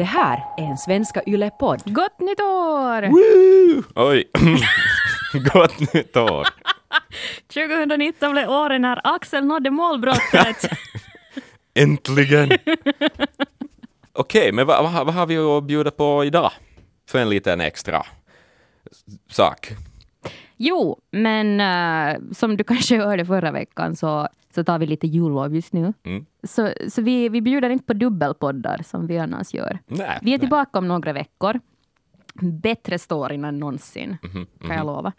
Det här är en Svenska Yle-podd. Gott nytt år! Woo! Oj! Gott nytt år! 2019 blev året när Axel nådde målbrottet. Äntligen! Okej, men vad, vad, vad har vi att bjuda på idag? För en liten extra sak. jo, men uh, som du kanske hörde förra veckan så, så tar vi lite jullov just nu. Mm. Så, så vi, vi bjuder inte på dubbelpoddar som vi annars gör. Nej, Vi är nej. tillbaka om några veckor. Bättre storyn än någonsin, Mhm, kan jag lova.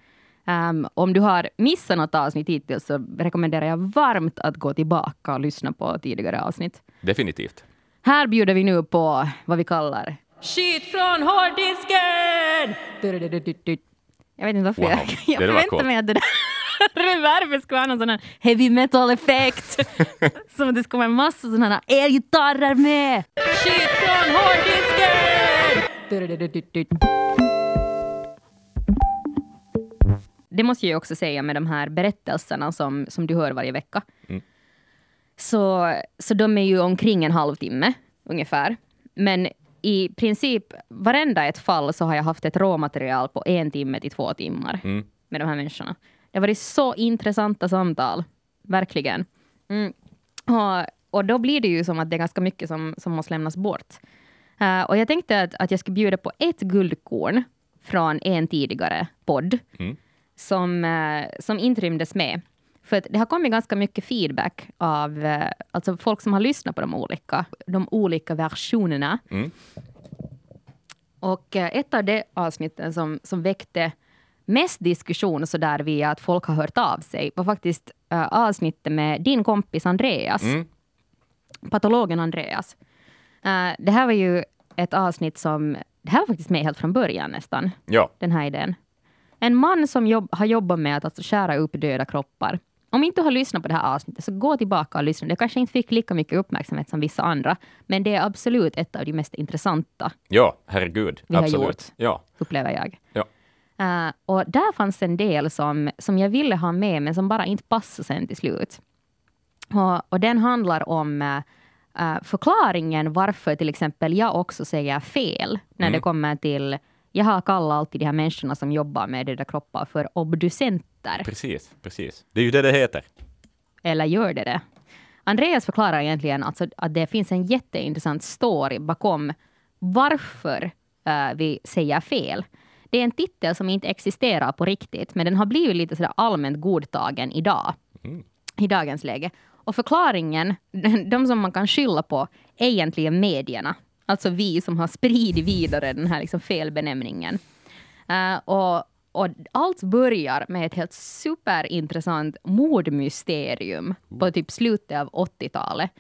Um, om du har missat något avsnitt hittills så rekommenderar jag varmt att gå tillbaka och lyssna på tidigare avsnitt. Definitivt. Här bjuder vi nu på vad vi kallar Skit från hårddisken! Jag vet inte varför Wow, jag, jag coolt. mig att det där reverbet skulle ha någon sån här heavy metal-effekt. Som att det skulle vara en massa sådana här elgitarrer med. Skit från hårddisken! Det måste jag också säga med de här berättelserna som, som du hör varje vecka. Så, så de är ju omkring en halvtimme ungefär. Men i princip varenda ett fall så har jag haft ett råmaterial på en timme till två timmar Mm. med de här människorna. Det har varit så intressanta samtal, verkligen. Mm. Och, och då blir det ju som att det är ganska mycket som, som måste lämnas bort. Eh, och jag tänkte att, att jag ska bjuda på ett guldkorn från en tidigare podd Mm. som, eh, som inrymdes med. För att det har kommit ganska mycket feedback av eh, alltså folk som har lyssnat på de olika, de olika versionerna. Mm. Och ett av de avsnitten som, som väckte mest diskussion så där via att folk har hört av sig var faktiskt eh, avsnittet med din kompis Andreas, Mm. patologen Andreas. Eh, det här var ju ett avsnitt som, det här var faktiskt med helt från början nästan, Ja. den här idén. En man som jobb, har jobbat med att alltså skära upp döda kroppar. Om inte du har lyssnat på det här avsnittet, så gå tillbaka och lyssna. Det kanske inte fick lika mycket uppmärksamhet som vissa andra, men det är absolut ett av de mest intressanta, Ja, herregud. Vi har Absolut. gjort. Ja. upplever jag. Ja. Eh, och där fanns en del som, som jag ville ha med, men som bara inte passade sen till slut. Och, och den handlar om eh, förklaringen varför till exempel jag också säger fel när Mm. det kommer till... Jag har kallat alltid de här människorna som jobbar med döda kroppar för obducenter. Precis, precis. Det är ju det det heter. Eller gör det det? Andreas förklarar egentligen alltså att det finns en jätteintressant story bakom varför eh, vi säger fel. Det är en titel som inte existerar på riktigt, men den har blivit lite sådär allmänt godtagen idag. I dagens läge. Och förklaringen, de som man kan skylla på, är egentligen medierna. Alltså vi som har spridit vidare den här liksom felbenämningen. Eh, och, och allt börjar med ett helt superintressant mordmysterium på typ slutet av 80-talet.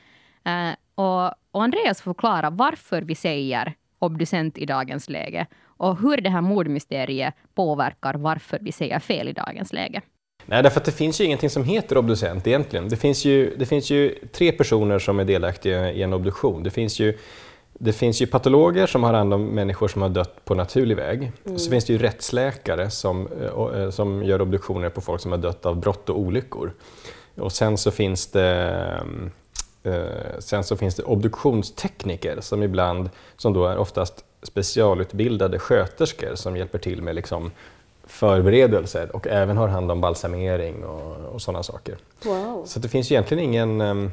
Eh, och, och Andreas förklarar varför vi säger obducent i dagens läge och hur det här mordmysteriet påverkar varför vi säger fel i dagens läge. Nej, därför att det finns ju ingenting som heter obducent egentligen. Det finns ju, det finns ju tre personer som är delaktiga i en obduktion. Det finns ju, det finns ju patologer som har hand om människor som har dött på naturlig väg. Så finns det ju rättsläkare som, eh, eh, som gör obduktioner på folk som har dött av brott och olyckor. Och sen så finns det eh, Sen så finns det obduktionstekniker som ibland, som då är oftast specialutbildade sköterskor som hjälper till med liksom förberedelser och även har hand om balsamering och, och sådana saker. Wow. Så det finns egentligen ingen, em,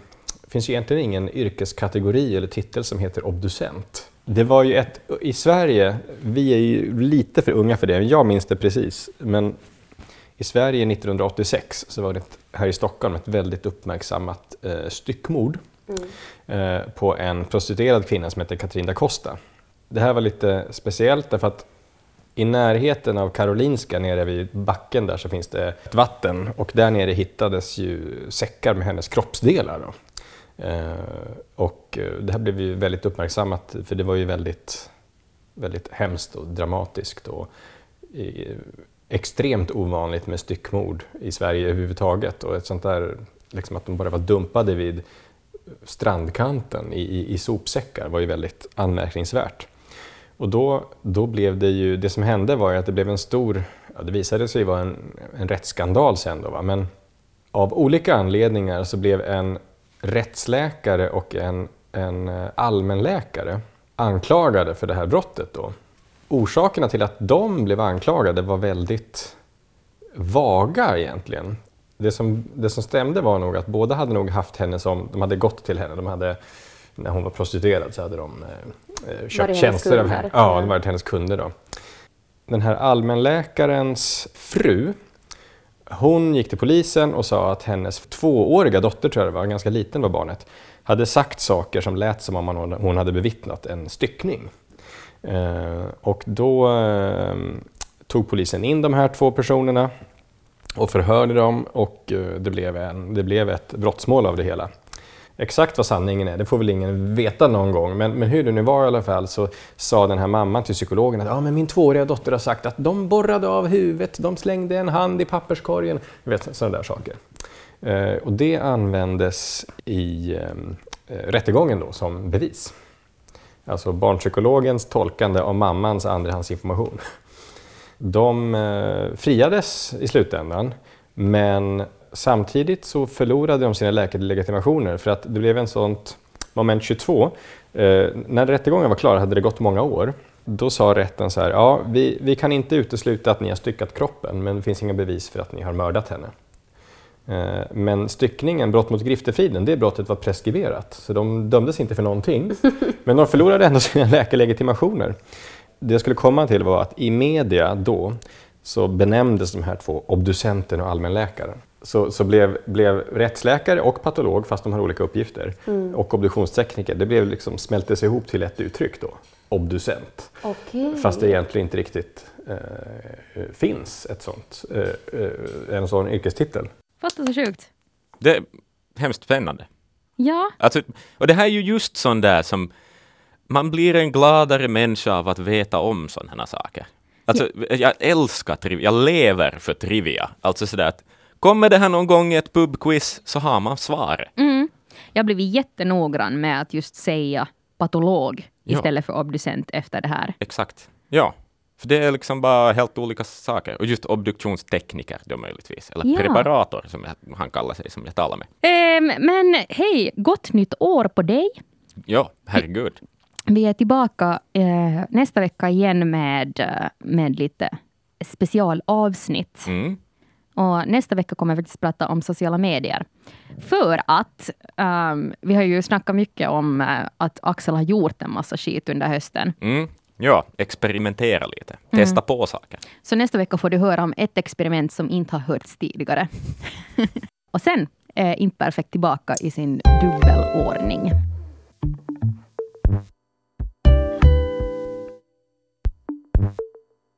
finns ju egentligen ingen yrkeskategori eller titel som heter obducent. Det var ju ett, i Sverige, vi är ju lite för unga för det, jag minns det precis, men i Sverige 1986 så var det ett, här i Stockholm ett väldigt uppmärksammat eh, styckmord eh, på en prostituerad kvinna som heter Katrin da Costa. Det här var lite speciellt därför att i närheten av Karolinska, nere vid backen där, så finns det ett vatten och där nere hittades ju säckar med hennes kroppsdelar. Då. Eh, och eh, det här blev ju väldigt uppmärksammat för det var ju väldigt, väldigt hemskt och dramatiskt och eh, extremt ovanligt med styckmord i Sverige överhuvudtaget och ett sånt där, liksom att de bara var dumpade vid strandkanten i, i, i sopsäckar var ju väldigt anmärkningsvärt. Och då, då blev det ju, det som hände var ju att det blev en stor, ja, det visade sig vara en, en rättsskandal sen då, va? men av olika anledningar så blev en rättsläkare och en, en eh, allmänläkare anklagade för det här brottet. Då. Orsakerna till att de blev anklagade var väldigt vaga egentligen. Det som, det som stämde var nog att båda hade nog haft henne som, de hade gått till henne, de hade, när hon var prostituerad så hade de eh, eh köpt tjänster av henne. Ja, de var hennes kunder då. Den här allmänläkarens fru, hon gick till polisen och sa att hennes tvååriga dotter, tror jag det var, ganska liten var barnet, hade sagt saker som lät som om hon hade bevittnat en styckning. Eh, och då eh, tog polisen in de här två personerna och förhörde dem och eh, det blev, en, det blev ett brottsmål av det hela. Exakt vad sanningen är, det får väl ingen veta någon gång, men, men hur det nu var i alla fall så sa den här mamman till psykologen att ja, men min tvååriga dotter har sagt att de borrade av huvudet, de slängde en hand i papperskorgen, du vet sådana där saker. Eh, och det användes i eh, eh rättegången då som bevis. Alltså barnpsykologens tolkande av mammans andrahandsinformation. De eh, friades i slutändan, men samtidigt så förlorade de sina läkarlegitimationer för att det blev en sånt moment 22. Eh, när rättegången var klar hade det gått många år. Då sa rätten så här, ja, vi, vi kan inte utesluta att ni har styckat kroppen, men det finns inga bevis för att ni har mördat henne. Eh, Men styckningen, brott mot griftefriden, det brottet var preskriberat. Så de dömdes inte för någonting. Men de förlorade ändå sina läkarlegitimationer. Det jag skulle komma till var att i media då så benämndes de här två obducenten och allmänläkaren. Så, så blev, blev rättsläkare och patolog, fast de har olika uppgifter, och obduktionstekniker, det blev liksom, smältes ihop till ett uttryck då, obducent. Okej. Fast det egentligen inte riktigt eh, finns ett sånt, eh, eh, en sån yrkestitel. Fattar så sjukt. Det är hemskt spännande. Ja, Alltså, och det här är ju just sån där som man blir en gladare människa av att veta om sådana här saker. Alltså, jag älskar trivia, jag lever för trivia. Alltså sådär att kommer det här någon gång i ett pubquiz så har man svaret. mm. jag blivit jättenoggrann med att just säga patolog Ja. istället för obducent efter det här. Exakt. Ja. För det är liksom bara helt olika saker. Och just obduktionstekniker då möjligtvis. Eller Ja. preparator som jag, han kallar sig, som jag talar med. Ehm, men hej, gott nytt år på dig. Ja, herregud. Vi är tillbaka eh, nästa vecka igen med, eh, med lite specialavsnitt. Mm. Och nästa vecka kommer vi faktiskt prata om sociala medier. För att ehm, vi har ju snackat mycket om eh, att Axel har gjort en massa skit under hösten. Mm. Ja, experimentera lite. Testa på saker. Så nästa vecka får du höra om ett experiment som inte har hörts tidigare. och sen är Imperfekt tillbaka i sin dubbelordning.